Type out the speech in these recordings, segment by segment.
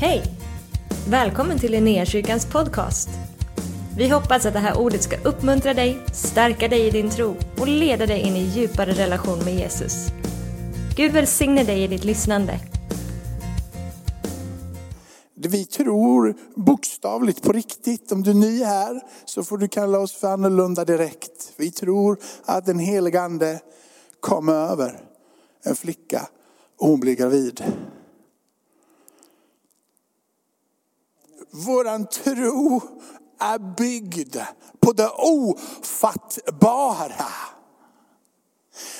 Hej! Välkommen till Linnéakyrkans podcast. Vi hoppas att det här ordet ska uppmuntra dig, stärka dig i din tro och leda dig in i djupare relation med Jesus. Gud välsigne dig i ditt lyssnande. Vi tror bokstavligt på riktigt. Om du är ny här så får du kalla oss för annorlunda direkt. Vi tror att den helige ande kom över en flicka och hon blev gravid. Våran tro är byggd på det ofattbara.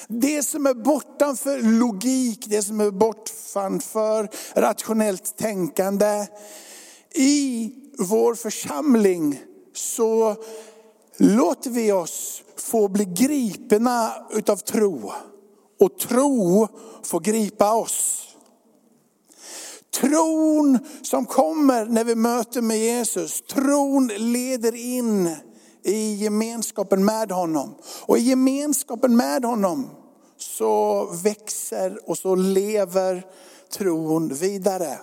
Det som är bortanför logik, det som är bortanför rationellt tänkande. I vår församling så låter vi oss få bli gripna utav tro. Och tro får gripa oss. Tron som kommer när vi möter med Jesus, tron leder in i gemenskapen med honom. Och i gemenskapen med honom så växer och så lever tron vidare.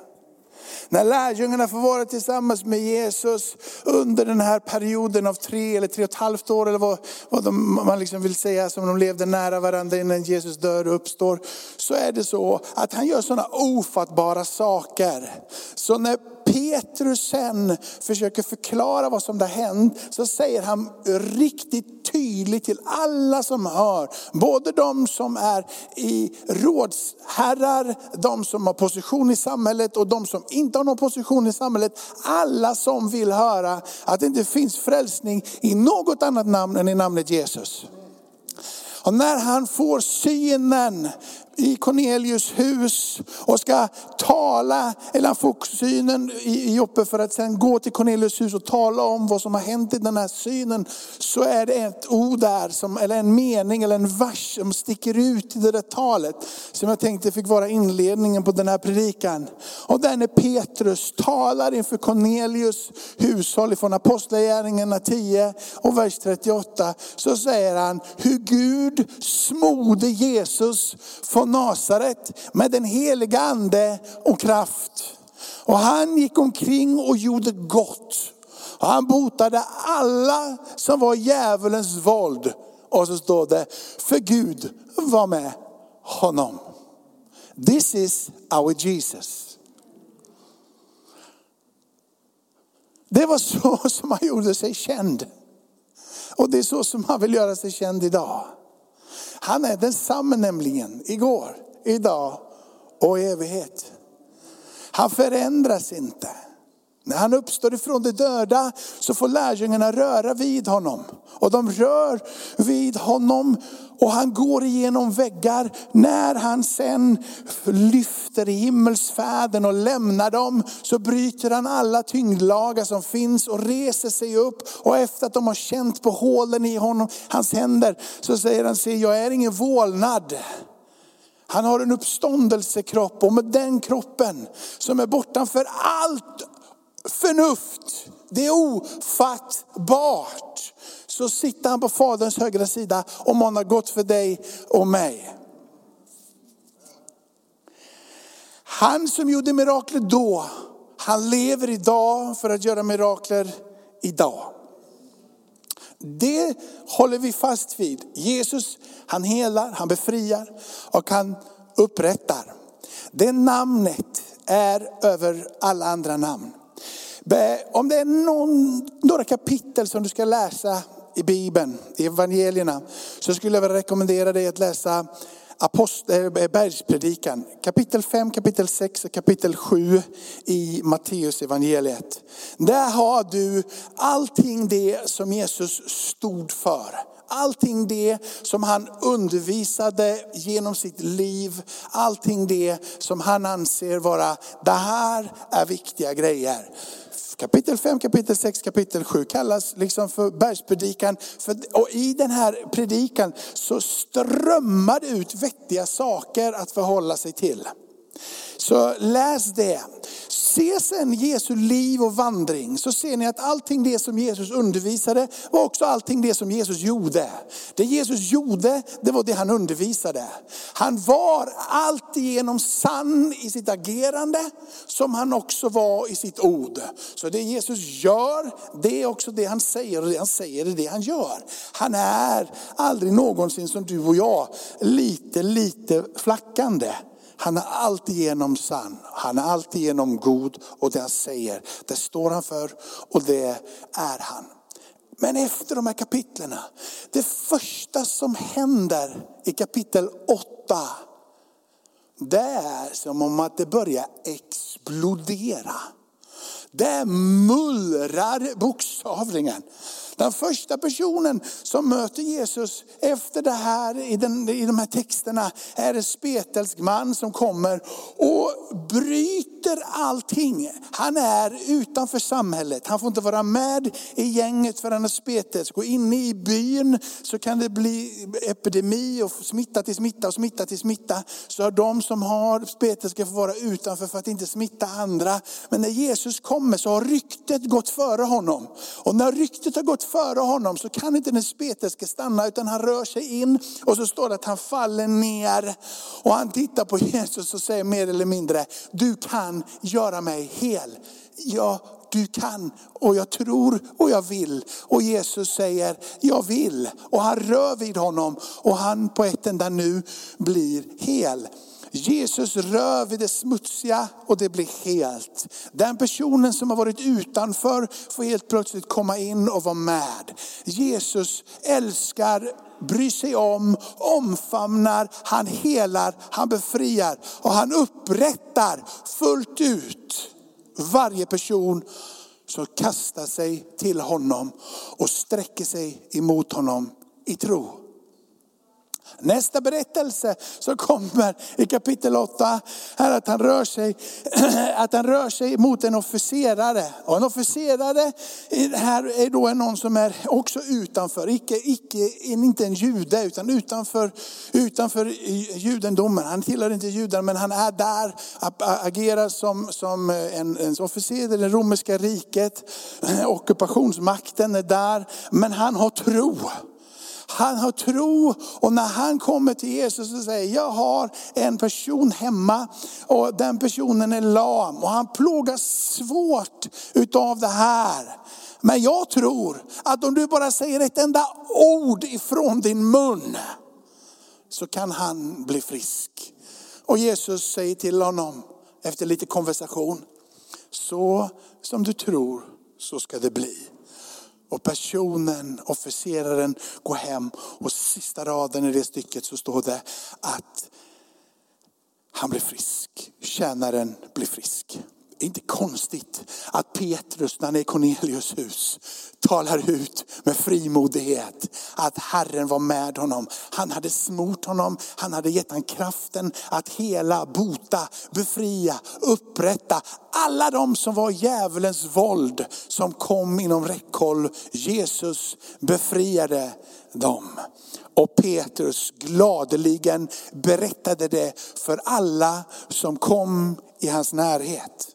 När lärjungarna får vara tillsammans med Jesus under den här perioden av tre eller tre och ett halvt år, eller vad, vad de, man liksom vill säga, som de levde nära varandra innan Jesus dör och uppstår. Så är det så att han gör sådana ofattbara saker. Så när Petrus sen försöker förklara vad som har hänt, så säger han riktigt tydligt till alla som hör, både de som är i rådsherrar, de som har position i samhället och de som inte har någon position i samhället. Alla som vill höra att det inte finns frälsning i något annat namn än i namnet Jesus. Och när han får synen i Cornelius hus och ska tala, eller han får synen i Joppe för att sen gå till Cornelius hus och tala om vad som har hänt i den här synen. Så är det ett ord där, som, eller en mening eller en vers som sticker ut i det där talet. Som jag tänkte fick vara inledningen på den här predikan. Och den är Petrus talar inför Cornelius hushåll ifrån Apostlagärningarna 10 och vers 38. Så säger han hur Gud smorde Jesus från Nasaret med den heliga ande och kraft. Och han gick omkring och gjorde gott. Och han botade alla som var djävulens våld. Och så står det, för Gud var med honom. This is our Jesus. Det var så som han gjorde sig känd. Och det är så som han vill göra sig känd idag. Han är densamme nämligen, igår, idag och i evighet. Han förändras inte. När han uppstår ifrån de döda så får lärjungarna röra vid honom. Och de rör vid honom och han går igenom väggar. När han sen lyfter himmelsfärden och lämnar dem så bryter han alla tyngdlagar som finns och reser sig upp. Och efter att de har känt på hålen i honom, hans händer, så säger han, se jag är ingen vålnad. Han har en uppståndelsekropp och med den kroppen som är bortanför allt förnuft, det är ofattbart. Så sitter han på faderns högra sida och manar gott för dig och mig. Han som gjorde mirakler då, han lever idag för att göra mirakler idag. Det håller vi fast vid. Jesus, han helar, han befriar och han upprättar. Det namnet är över alla andra namn. Om det är någon, några kapitel som du ska läsa i Bibeln, i evangelierna, så skulle jag vilja rekommendera dig att läsa eh, bergspredikan. Kapitel 5, kapitel 6 och kapitel 7 i Matteus evangeliet. Där har du allting det som Jesus stod för. Allting det som han undervisade genom sitt liv. Allting det som han anser vara, det här är viktiga grejer kapitel 5, kapitel 6, kapitel 7 kallas liksom för bergspredikan. För, och i den här predikan så strömmar det ut vettiga saker att förhålla sig till. Så läs det. Se sen Jesu liv och vandring så ser ni att allting det som Jesus undervisade var också allting det som Jesus gjorde. Det Jesus gjorde, det var det han undervisade. Han var alltigenom sann i sitt agerande som han också var i sitt ord. Så det Jesus gör, det är också det han säger och det han säger är det han gör. Han är aldrig någonsin som du och jag, lite, lite flackande. Han är alltigenom sann, han är alltigenom god och det han säger, det står han för och det är han. Men efter de här kapitlerna, det första som händer i kapitel 8, det är som om att det börjar explodera. Det mullrar bokstavligen. Den första personen som möter Jesus efter det här i, den, i de här texterna är en spetälsk man som kommer och bryter allting. Han är utanför samhället. Han får inte vara med i gänget för han är spetälsk. Och inne i byn så kan det bli epidemi och smitta till smitta och smitta till smitta. Så har de som har spetälska får vara utanför för att inte smitta andra. Men när Jesus kommer så har ryktet gått före honom. Och när ryktet har gått före honom så kan inte den spetälske stanna utan han rör sig in och så står det att han faller ner. Och han tittar på Jesus och säger mer eller mindre, du kan göra mig hel. Ja, du kan och jag tror och jag vill. Och Jesus säger, jag vill. Och han rör vid honom och han på ett enda nu blir hel. Jesus rör vid det smutsiga och det blir helt. Den personen som har varit utanför får helt plötsligt komma in och vara med. Jesus älskar, bryr sig om, omfamnar, han helar, han befriar och han upprättar fullt ut varje person som kastar sig till honom och sträcker sig emot honom i tro. Nästa berättelse som kommer i kapitel 8 är att han rör sig, att han rör sig mot en officerare. Och en officerare här är då någon som är också utanför, icke, icke, inte en jude utan utanför, utanför judendomen. Han tillhör inte judarna men han är där, agerar som, som en, en officer i det romerska riket. Ockupationsmakten är där, men han har tro. Han har tro och när han kommer till Jesus och säger, jag har en person hemma och den personen är lam och han plågas svårt utav det här. Men jag tror att om du bara säger ett enda ord ifrån din mun så kan han bli frisk. Och Jesus säger till honom efter lite konversation, så som du tror så ska det bli. Och personen, officeraren går hem och sista raden i det stycket så står det att han blir frisk. Tjänaren blir frisk. Det är inte konstigt att Petrus när han är i Cornelius hus talar ut med frimodighet att Herren var med honom. Han hade smort honom, han hade gett honom kraften att hela, bota, befria, upprätta alla de som var djävulens våld som kom inom räckhåll. Jesus befriade dem. Och Petrus gladeligen berättade det för alla som kom i hans närhet.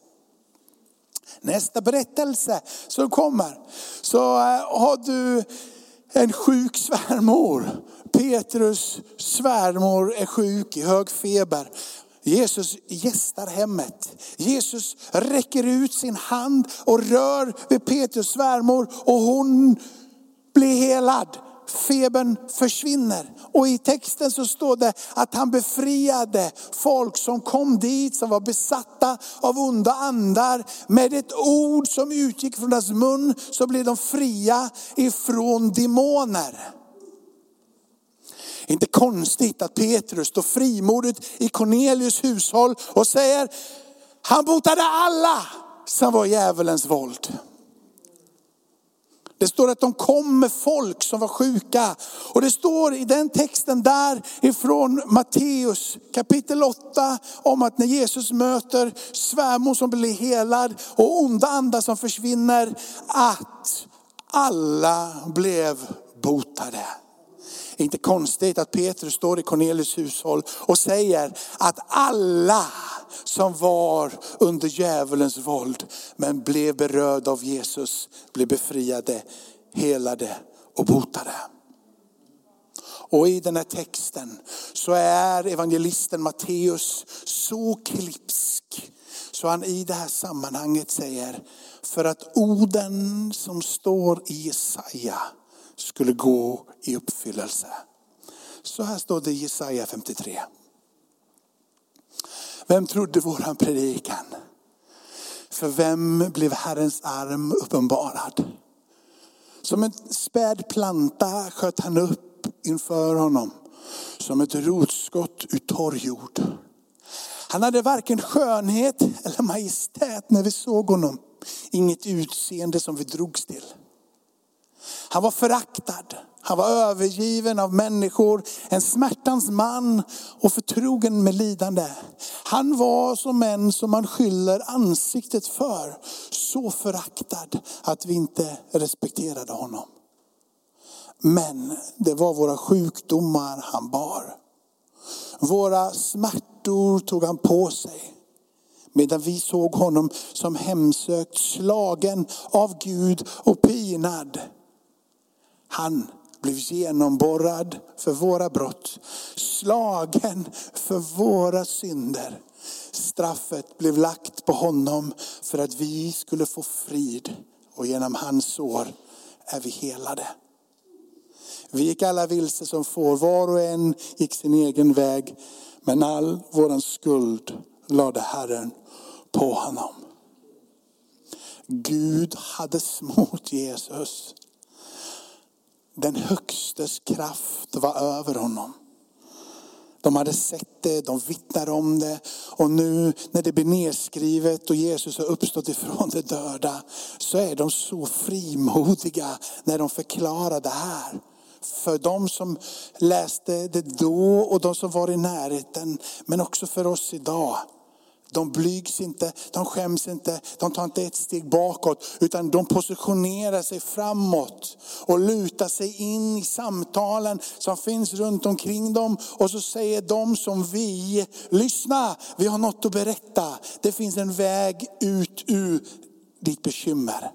Nästa berättelse som kommer så eh, har du en sjuk svärmor. Petrus svärmor är sjuk i hög feber. Jesus gästar hemmet. Jesus räcker ut sin hand och rör vid Petrus svärmor och hon blir helad febern försvinner. Och i texten så står det att han befriade folk som kom dit, som var besatta av onda andar. Med ett ord som utgick från deras mun så blev de fria ifrån demoner. Inte konstigt att Petrus står frimodigt i Cornelius hushåll och säger, han botade alla som var djävulens våld. Det står att de kom med folk som var sjuka. Och det står i den texten där ifrån Matteus kapitel 8 om att när Jesus möter svärmor som blir helad och onda andar som försvinner, att alla blev botade. Inte konstigt att Petrus står i Cornelius hushåll och säger att alla som var under djävulens våld, men blev berörda av Jesus, blev befriade, helade och botade. Och i den här texten så är evangelisten Matteus så klipsk så han i det här sammanhanget säger, för att orden som står i Jesaja skulle gå i uppfyllelse. Så här står det i Jesaja 53. Vem trodde våran predikan? För vem blev Herrens arm uppenbarad? Som en späd planta sköt han upp inför honom. Som ett rotskott ur torr jord. Han hade varken skönhet eller majestät när vi såg honom. Inget utseende som vi drogs till. Han var föraktad, han var övergiven av människor, en smärtans man och förtrogen med lidande. Han var som en som man skyller ansiktet för, så föraktad att vi inte respekterade honom. Men det var våra sjukdomar han bar. Våra smärtor tog han på sig. Medan vi såg honom som hemsökt, slagen av Gud och pinad. Han blev genomborrad för våra brott, slagen för våra synder. Straffet blev lagt på honom för att vi skulle få frid och genom hans sår är vi helade. Vi gick alla vilse som får, var och en gick sin egen väg. Men all vår skuld lade Herren på honom. Gud hade smort Jesus. Den högstes kraft var över honom. De hade sett det, de vittnade om det. Och nu när det blir nedskrivet och Jesus har uppstått ifrån de döda så är de så frimodiga när de förklarar det här för de som läste det då och de som var i närheten. Men också för oss idag. De blygs inte, de skäms inte, de tar inte ett steg bakåt. Utan de positionerar sig framåt och lutar sig in i samtalen som finns runt omkring dem. Och så säger de som vi, lyssna, vi har något att berätta. Det finns en väg ut ur ditt bekymmer.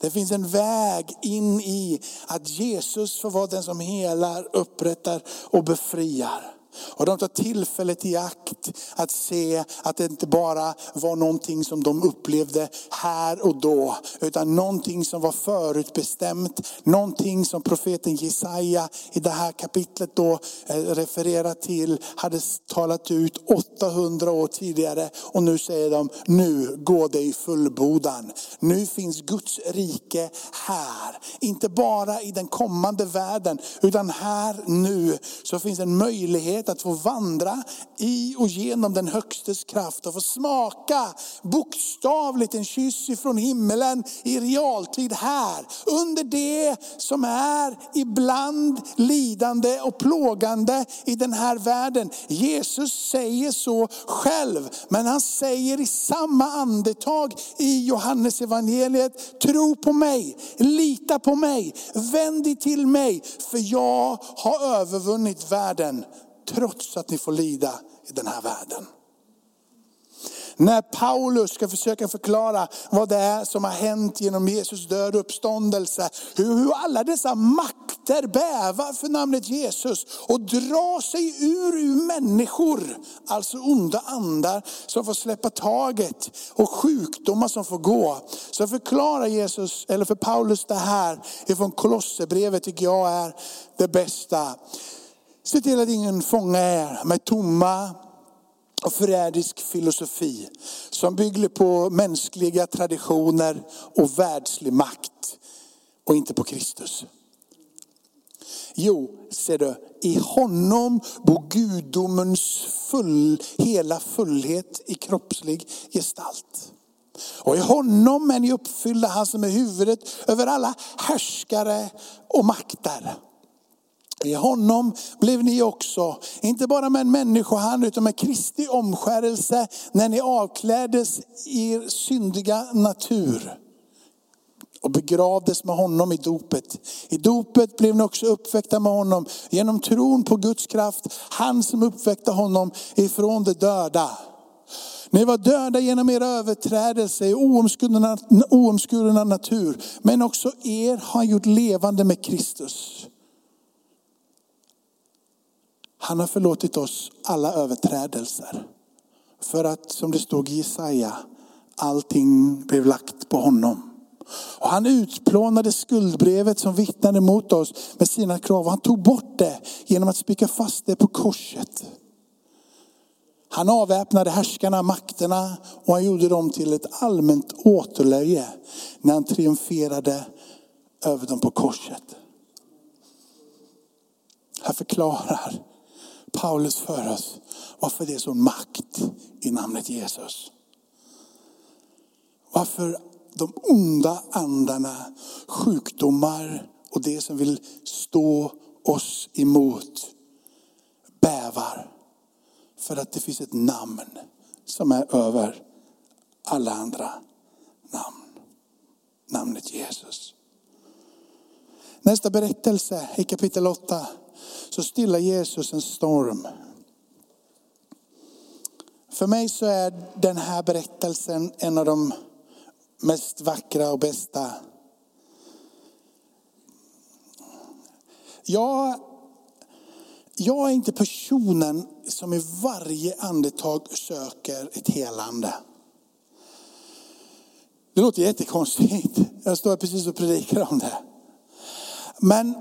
Det finns en väg in i att Jesus får vara den som helar, upprättar och befriar. Och de tar tillfället i akt att se att det inte bara var någonting som de upplevde här och då. Utan någonting som var förutbestämt. Någonting som profeten Jesaja i det här kapitlet då eh, refererar till. Hade talat ut 800 år tidigare. Och nu säger de, nu går det i fullbordan. Nu finns Guds rike här. Inte bara i den kommande världen. Utan här nu så finns en möjlighet möjlighet att få vandra i och genom den högstes kraft och få smaka bokstavligt en kyss ifrån himmelen i realtid här. Under det som är ibland lidande och plågande i den här världen. Jesus säger så själv, men han säger i samma andetag i Johannes evangeliet, tro på mig, lita på mig, vänd dig till mig, för jag har övervunnit världen trots att ni får lida i den här världen. När Paulus ska försöka förklara vad det är som har hänt genom Jesus död och uppståndelse. Hur, hur alla dessa makter bävar för namnet Jesus och drar sig ur, ur människor. Alltså onda andar som får släppa taget och sjukdomar som får gå. Så förklarar Jesus, eller för Paulus det här ifrån Kolosserbrevet tycker jag är det bästa. Se till att ingen fångar er med tomma och förrädisk filosofi som bygger på mänskliga traditioner och världslig makt och inte på Kristus. Jo, ser du, i honom bor gudomens full, hela fullhet i kroppslig gestalt. Och i honom är ni uppfyllda, han som är huvudet över alla härskare och makter. I honom blev ni också, inte bara med en människohand utan med Kristi omskärelse när ni avkläddes er syndiga natur och begravdes med honom i dopet. I dopet blev ni också uppväckta med honom genom tron på Guds kraft, han som uppväckte honom ifrån de döda. Ni var döda genom era överträdelser, oomskurna, oomskurna natur. Men också er har han gjort levande med Kristus. Han har förlåtit oss alla överträdelser. För att, som det stod i Jesaja, allting blev lagt på honom. Och han utplånade skuldbrevet som vittnade mot oss med sina krav. Han tog bort det genom att spika fast det på korset. Han avväpnade härskarna, makterna och han gjorde dem till ett allmänt återlöje när han triumferade över dem på korset. Här förklarar Paulus för oss varför det är sån makt i namnet Jesus. Varför de onda andarna, sjukdomar och det som vill stå oss emot bävar. För att det finns ett namn som är över alla andra namn. Namnet Jesus. Nästa berättelse i kapitel 8 så stillar Jesus en storm. För mig så är den här berättelsen en av de mest vackra och bästa. Jag, jag är inte personen som i varje andetag söker ett helande. Det låter jättekonstigt. Jag står precis och predikar om det. Men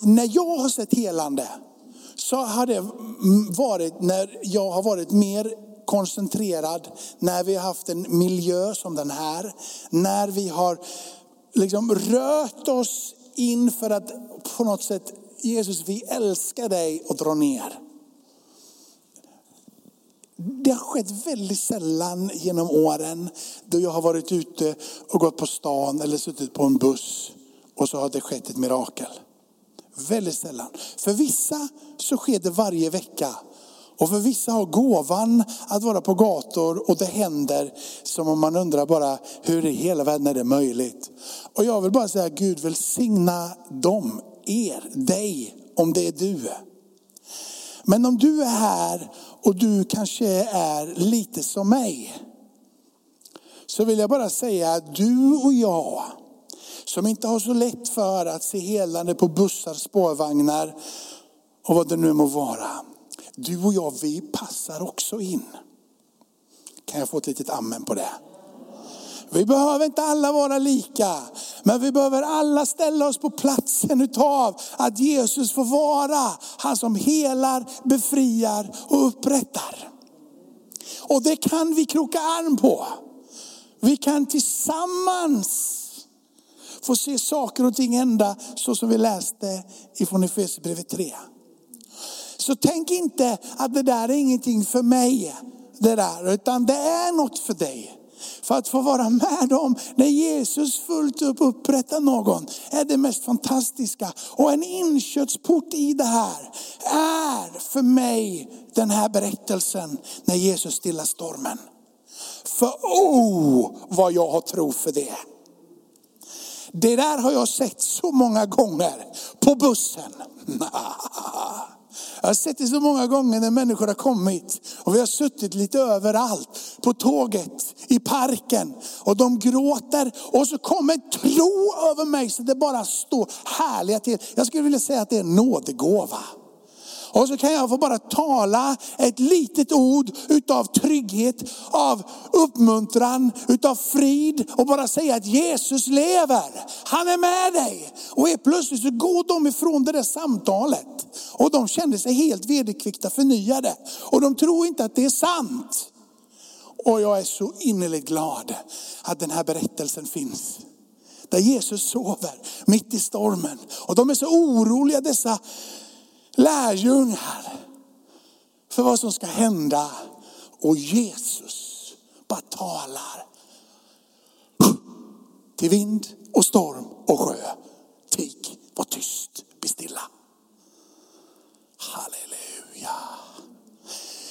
när jag har sett helande så har det varit när jag har varit mer koncentrerad, när vi har haft en miljö som den här, när vi har liksom rört oss in för att på något sätt, Jesus vi älskar dig och dra ner. Det har skett väldigt sällan genom åren då jag har varit ute och gått på stan eller suttit på en buss och så har det skett ett mirakel. Väldigt sällan. För vissa så sker det varje vecka. Och för vissa har gåvan att vara på gator och det händer som om man undrar bara hur i hela världen är det möjligt. Och jag vill bara säga Gud välsigna dem, er, dig, om det är du. Men om du är här och du kanske är lite som mig. Så vill jag bara säga att du och jag som inte har så lätt för att se helande på bussar, spårvagnar och vad det nu må vara. Du och jag, vi passar också in. Kan jag få ett litet amen på det? Vi behöver inte alla vara lika, men vi behöver alla ställa oss på platsen utav att Jesus får vara han som helar, befriar och upprättar. Och det kan vi kroka arm på. Vi kan tillsammans få se saker och ting hända så som vi läste ifrån Efesierbrevet 3. Så tänk inte att det där är ingenting för mig, det där, utan det är något för dig. För att få vara med om när Jesus fullt upp upprättar någon är det mest fantastiska. Och en inkörsport i det här är för mig den här berättelsen när Jesus stillar stormen. För oh vad jag har tro för det. Det där har jag sett så många gånger på bussen. Jag har sett det så många gånger när människor har kommit och vi har suttit lite överallt. På tåget, i parken och de gråter och så kommer tro över mig så det bara står härliga till. Jag skulle vilja säga att det är en nådegåva. Och så kan jag få bara tala ett litet ord utav trygghet, av uppmuntran, utav frid och bara säga att Jesus lever. Han är med dig. Och helt plötsligt så går de ifrån det där samtalet. Och de kände sig helt vederkvickta, förnyade. Och de tror inte att det är sant. Och jag är så innerligt glad att den här berättelsen finns. Där Jesus sover mitt i stormen. Och de är så oroliga dessa lärjungar för vad som ska hända. Och Jesus bara talar till vind och storm och sjö. Tig, var tyst, bli stilla. Halleluja.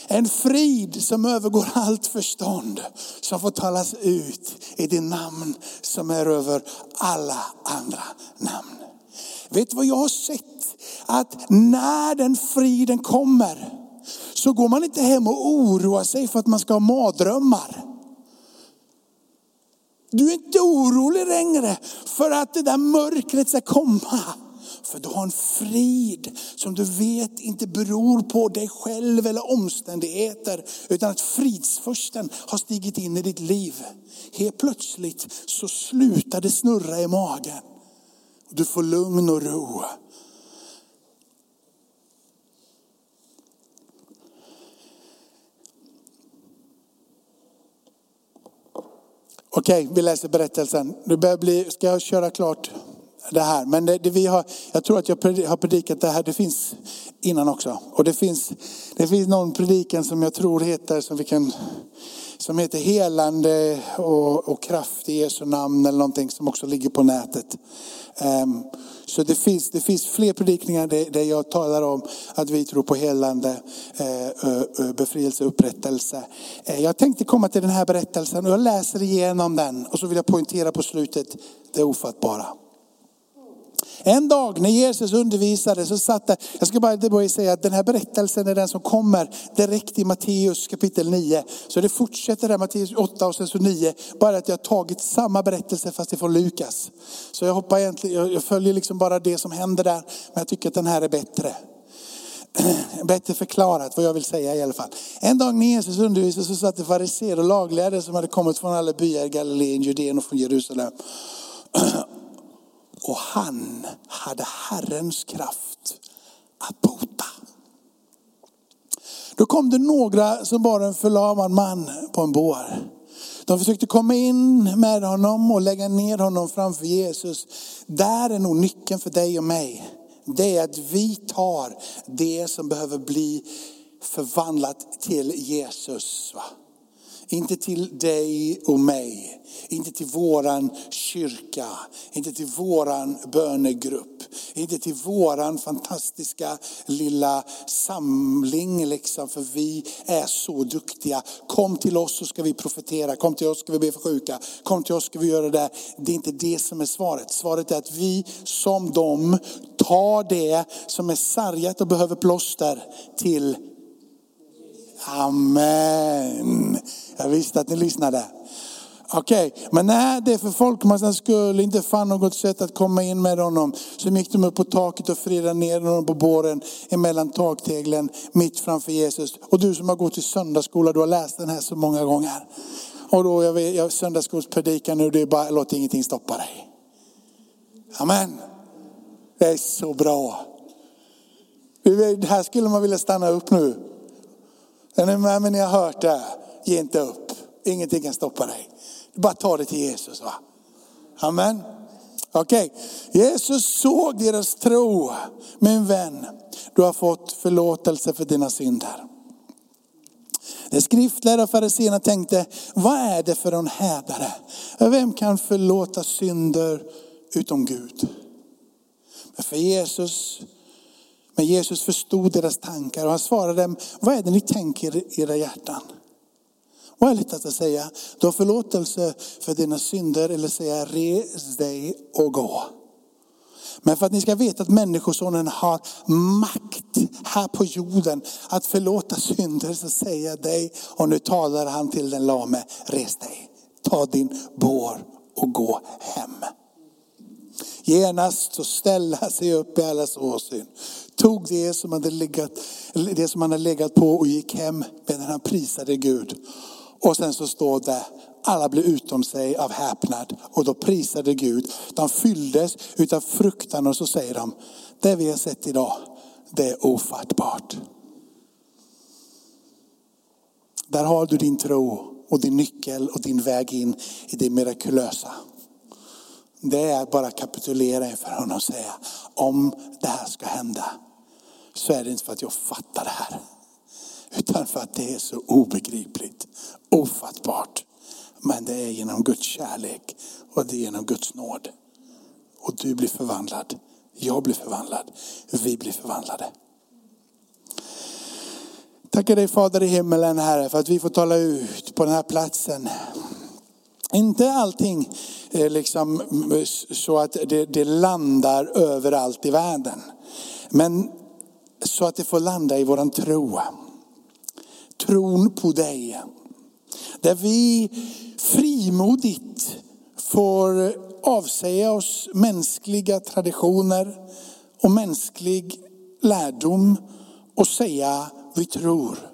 En frid som övergår allt förstånd som får talas ut i det namn som är över alla andra namn. Vet du vad jag har sett? Att när den friden kommer så går man inte hem och oroar sig för att man ska ha mardrömmar. Du är inte orolig längre för att det där mörkret ska komma. För du har en frid som du vet inte beror på dig själv eller omständigheter. Utan att fridsförsten har stigit in i ditt liv. Helt plötsligt så slutar det snurra i magen. Du får lugn och ro. Okej, vi läser berättelsen. Nu börjar bli, ska jag köra klart det här? Men det, det vi har, jag tror att jag har predikat det här, det finns innan också. Och det finns, det finns någon predikan som jag tror heter, som vi kan som heter helande och, och kraft i Jesu namn eller någonting som också ligger på nätet. Um, så det finns, det finns fler predikningar där, där jag talar om att vi tror på helande, eh, befrielse, upprättelse. Eh, jag tänkte komma till den här berättelsen och jag läser igenom den och så vill jag poängtera på slutet det ofattbara. En dag när Jesus undervisade så satt det, jag ska bara, börja säga att den här berättelsen är den som kommer direkt i Matteus kapitel 9. Så det fortsätter där Matteus 8 och sen så 9. Bara att jag har tagit samma berättelse fast ifrån Lukas. Så jag hoppar egentligen, jag följer liksom bara det som händer där. Men jag tycker att den här är bättre. Bättre förklarat vad jag vill säga i alla fall. En dag när Jesus undervisade så satt det fariséer och laglärare som hade kommit från alla byar i Galileen, Judeen och från Jerusalem. Och han hade Herrens kraft att bota. Då kom det några som bar en förlamad man på en bår. De försökte komma in med honom och lägga ner honom framför Jesus. Där är nog nyckeln för dig och mig. Det är att vi tar det som behöver bli förvandlat till Jesus. Va? Inte till dig och mig. Inte till våran kyrka. Inte till våran bönegrupp. Inte till våran fantastiska lilla samling liksom. För vi är så duktiga. Kom till oss så ska vi profetera. Kom till oss ska vi be för sjuka. Kom till oss ska vi göra det. Det är inte det som är svaret. Svaret är att vi som dem tar det som är sargat och behöver plåster till Amen. Jag visste att ni lyssnade. Okej, okay. men när det för folkmassans skull inte fann något sätt att komma in med honom så gick de upp på taket och frirade ner honom på båren emellan takteglen mitt framför Jesus. Och du som har gått i söndagsskola, du har läst den här så många gånger. Och då, jag, vet, jag söndagsskolspredikan nu, det är bara låt ingenting stoppa dig. Amen. Det är så bra. Det här skulle man vilja stanna upp nu. Är ni med mig? när jag har hört det. Ge inte upp. Ingenting kan stoppa dig. Bara ta det till Jesus. Va? Amen. Okej, okay. Jesus såg deras tro. Min vän, du har fått förlåtelse för dina synder. De skriftlärda och fariséerna tänkte, vad är det för en hädare? Vem kan förlåta synder utom Gud? Men för Jesus men Jesus förstod deras tankar och han svarade dem, vad är det ni tänker i era hjärtan? Och ärligt att säga? Du har förlåtelse för dina synder eller säga res dig och gå. Men för att ni ska veta att människosonen har makt här på jorden att förlåta synder så säger jag dig, och nu talar han till den lame, res dig, ta din bår och gå hem. Genast så ställde han sig upp i allas åsyn, tog det som, hade legat, det som han hade legat på och gick hem medan han prisade Gud. Och sen så står det, alla blev utom sig av häpnad och då prisade Gud. De fylldes utav fruktan och så säger de, det vi har sett idag, det är ofattbart. Där har du din tro och din nyckel och din väg in i det mirakulösa. Det är bara kapitulera inför honom och säga, om det här ska hända så är det inte för att jag fattar det här. Utan för att det är så obegripligt, ofattbart. Men det är genom Guds kärlek och det är genom Guds nåd. Och du blir förvandlad, jag blir förvandlad, vi blir förvandlade. Tackar dig Fader i himmelen Herre för att vi får tala ut på den här platsen. Inte allting liksom så att det, det landar överallt i världen. Men så att det får landa i våran tro. tron på dig. Där vi frimodigt får avsäga oss mänskliga traditioner och mänsklig lärdom och säga vi tror.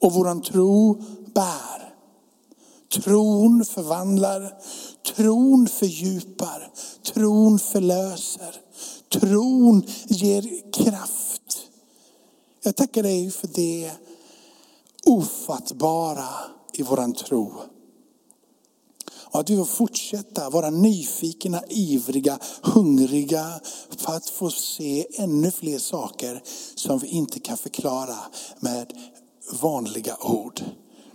Och våran tro bär. Tron förvandlar, tron fördjupar, tron förlöser, tron ger kraft. Jag tackar dig för det ofattbara i våran tro. Och att vi får fortsätta vara nyfikna, ivriga, hungriga för att få se ännu fler saker som vi inte kan förklara med vanliga ord.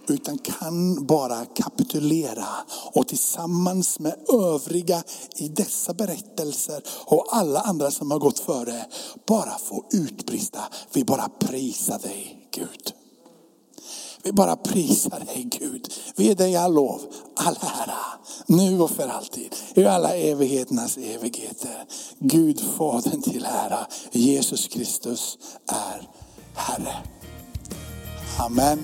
Utan kan bara kapitulera och tillsammans med övriga i dessa berättelser och alla andra som har gått före bara få utbrista. Vi bara prisar dig Gud. Vi bara prisar dig Gud. Vi är dig all lov, all ära, nu och för alltid. I alla evigheternas evigheter. Gud Fadern till ära. Jesus Kristus är Herre. Amen.